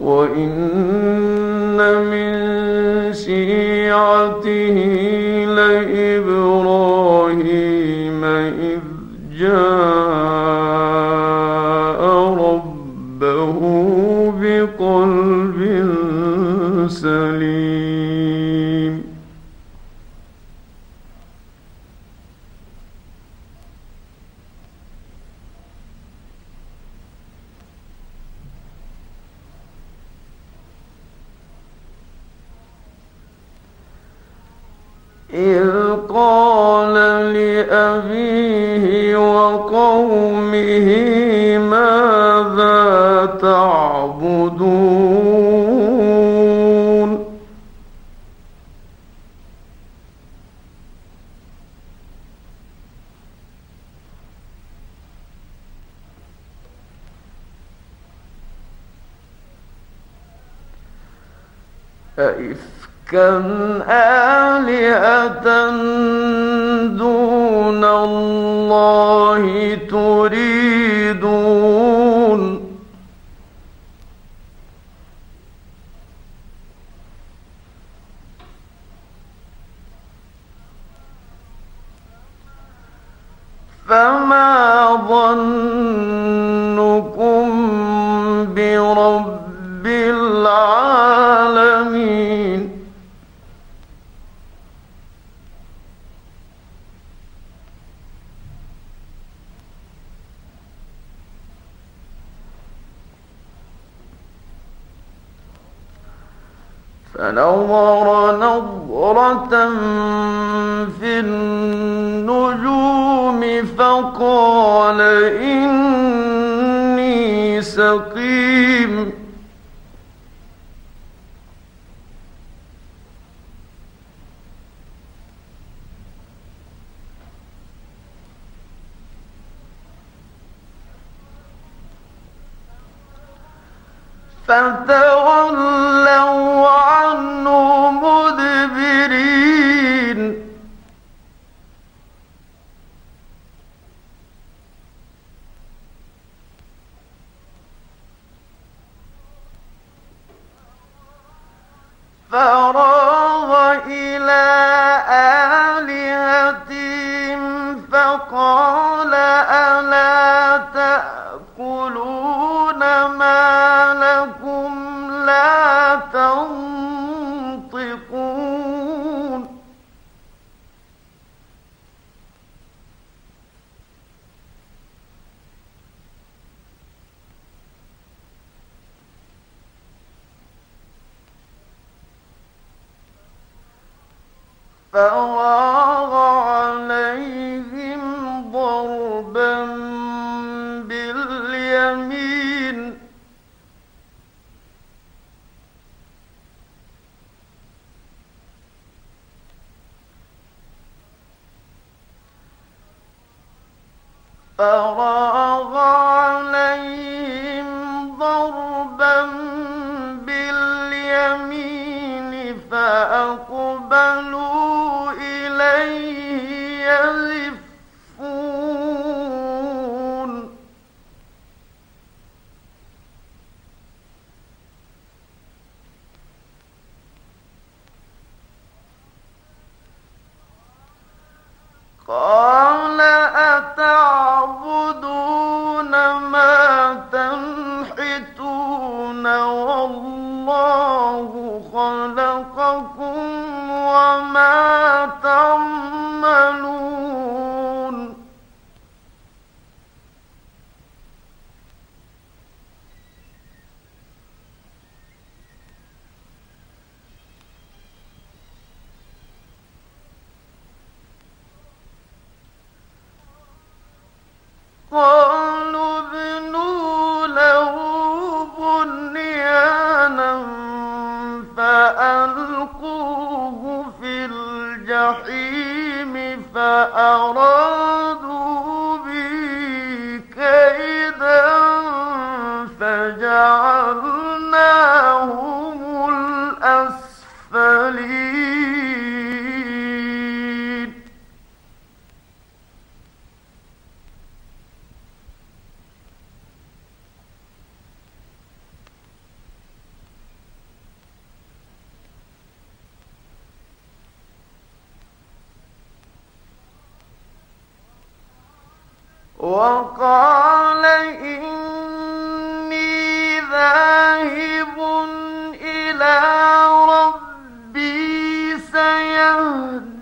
وإن من شيعته لإبراهيم إذ جاء ربه بقلب سليم أئفكا آلهة دون الله تريدون فنظر نظرة في النجوم فقال إني سقيم. فتولوا فراغ فراغ عليهم ضربا باليمين. فراغ وقال إني ذاهب إلى ربي سيهدي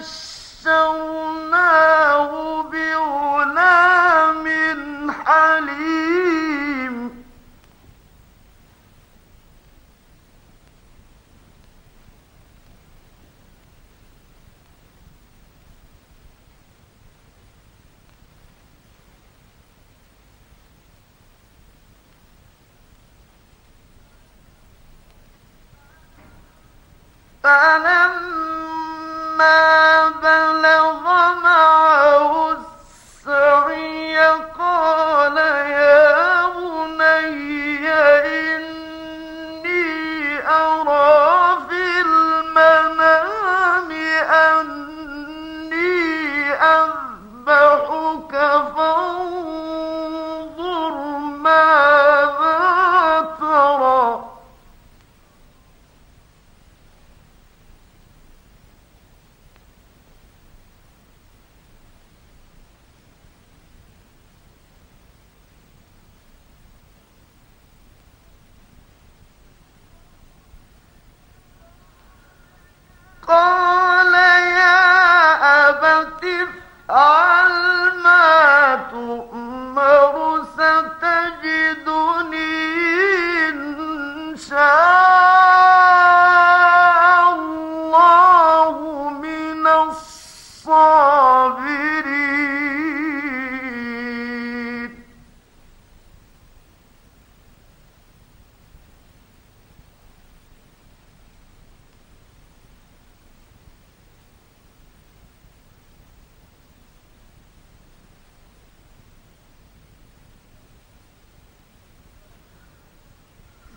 so الحق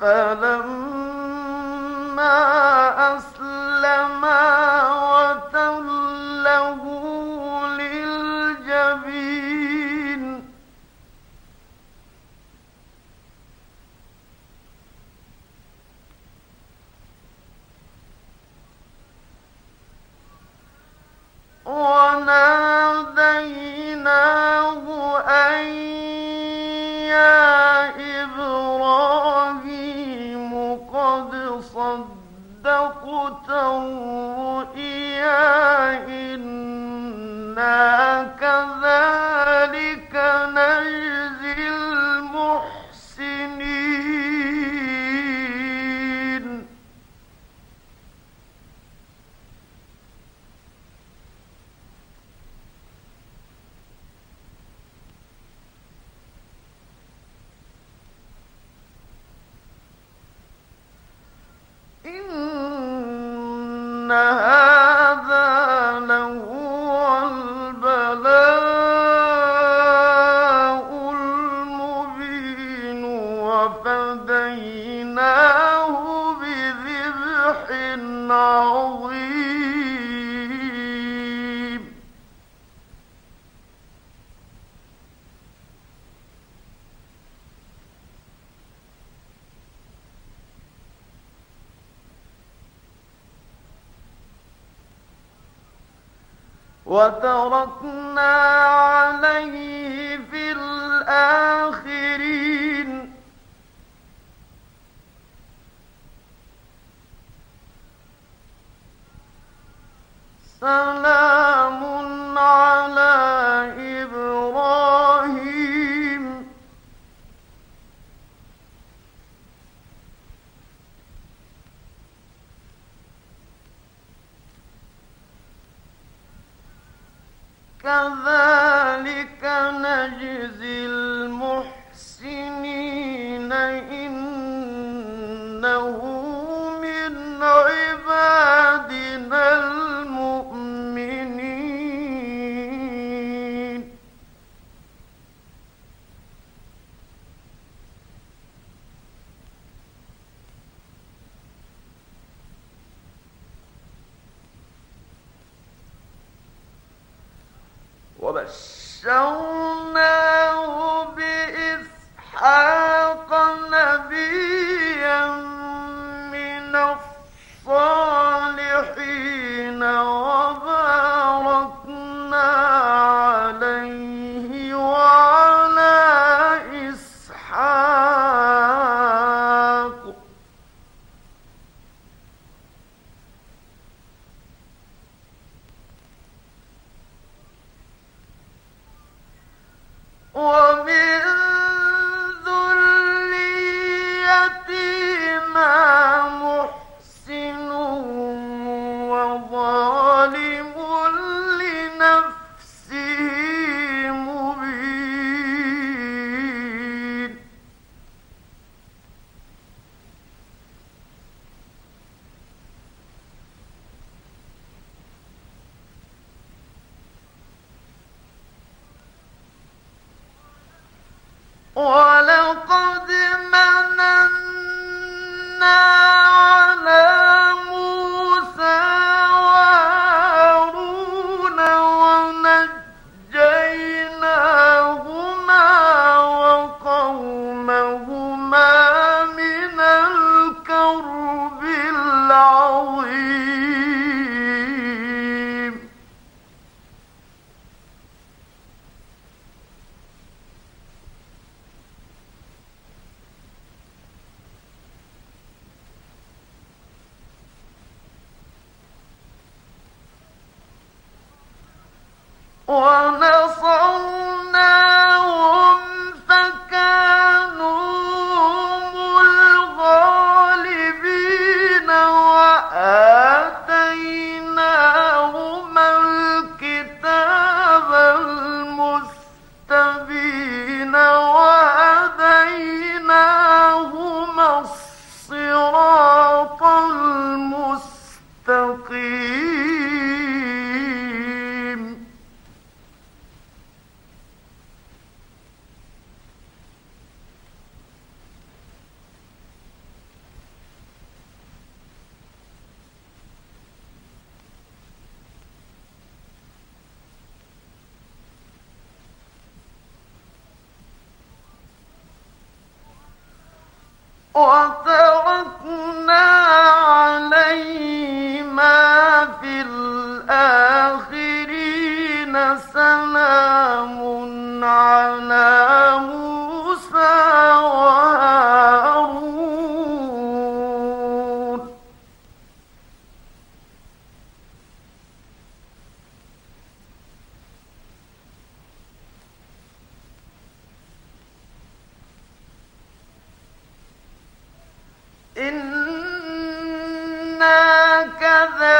فلما وتركنا عليه في الآخرين. يومهما مستقيم وتركنا إنا كذلك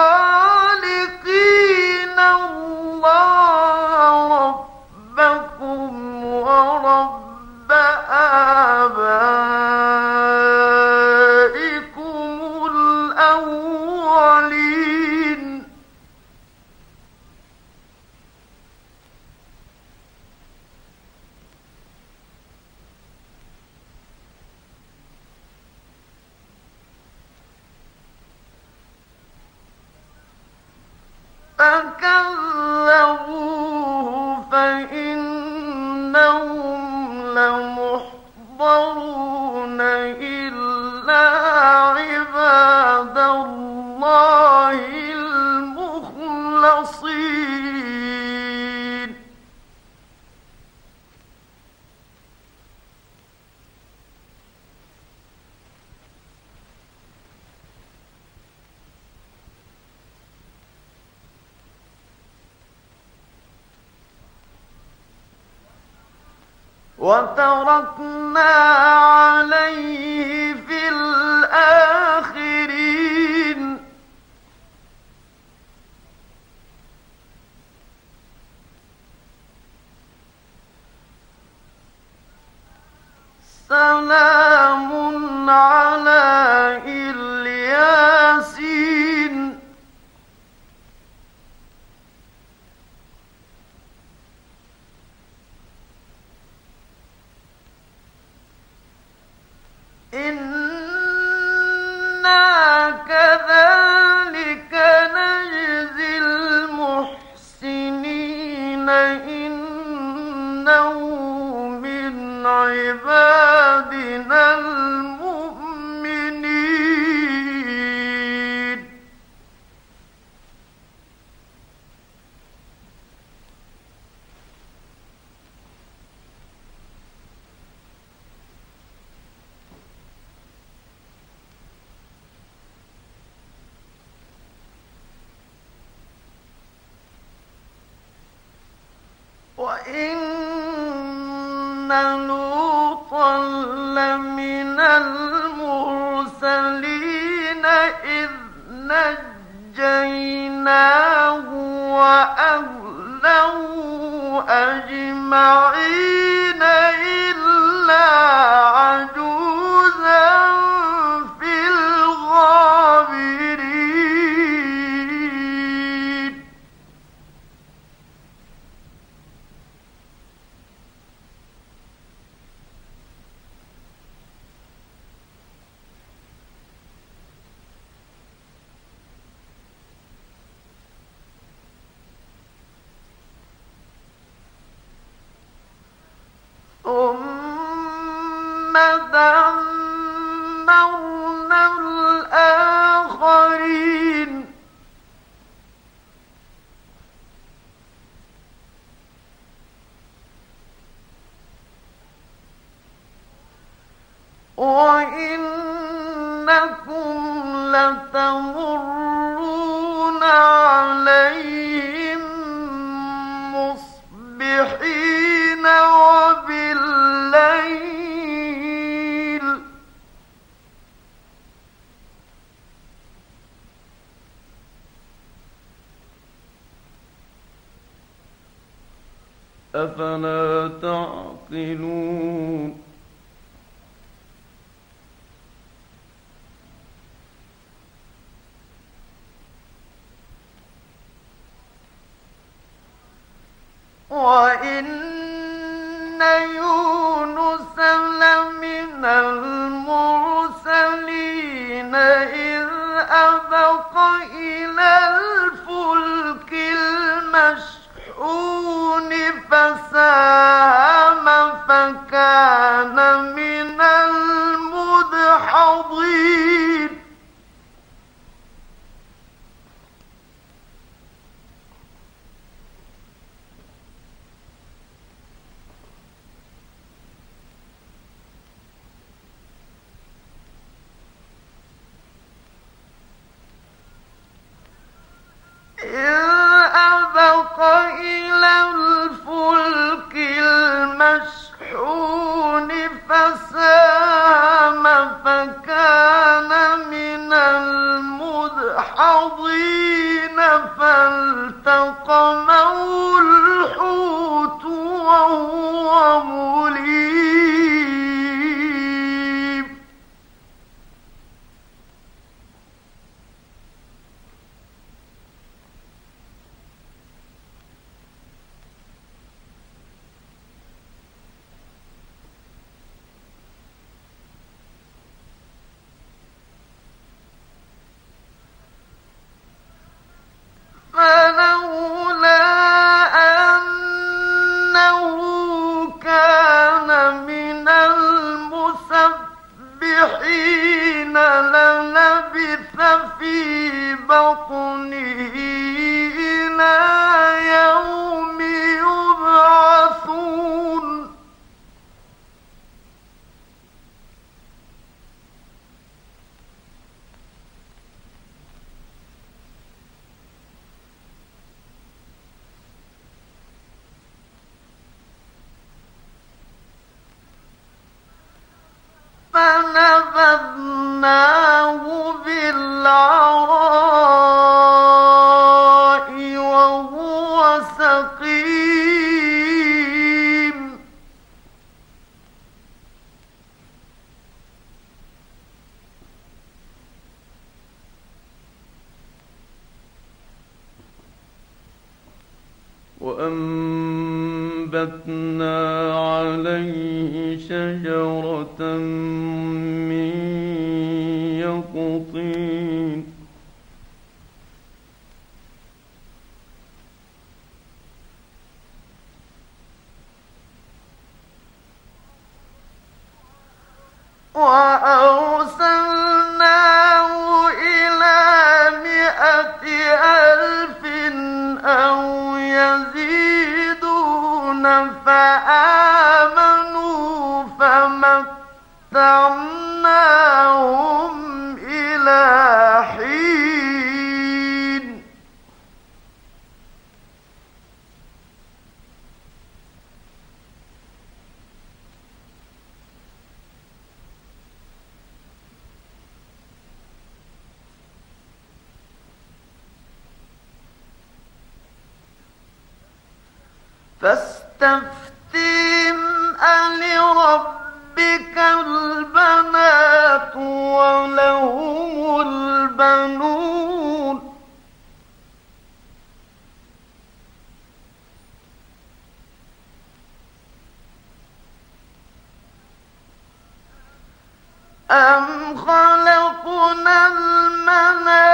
Oh فكذبوا وتركنا وإن لوطا لمن المرسلين إذ نجيناه وأهله أجمعين إلا فدمرنا أفلا تعقلون two. ما فاستفتهم ألربك البنات ولهم البنون. أم خلقنا الملائكة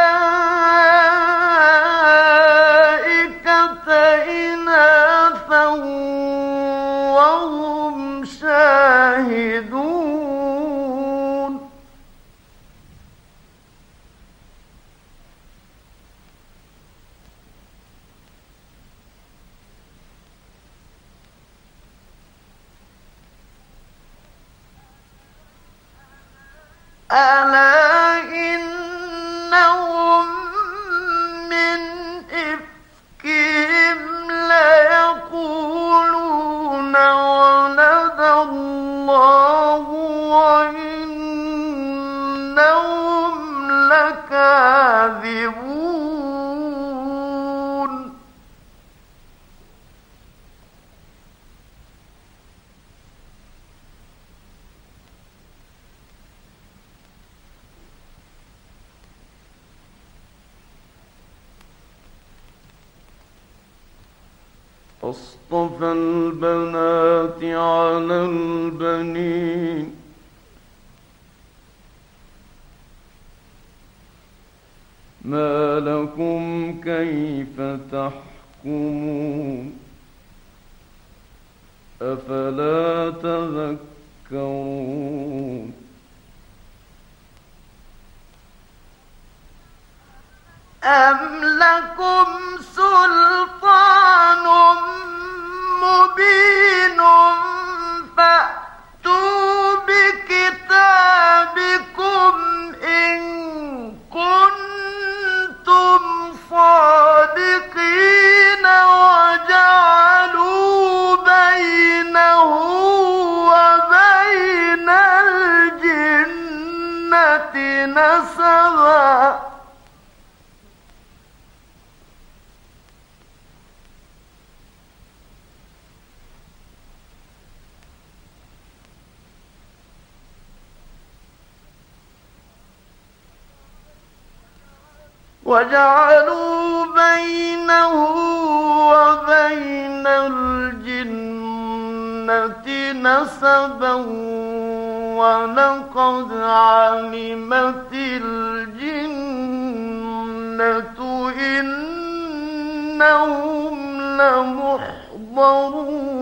أصطفى البنات على البنين. ما لكم كيف تحكمون؟ أفلا تذكرون؟ أم لكم سلطان وجعلوا بينه وبين الجنة نسبا ولقد علمت الجنة إنهم لمحضرون.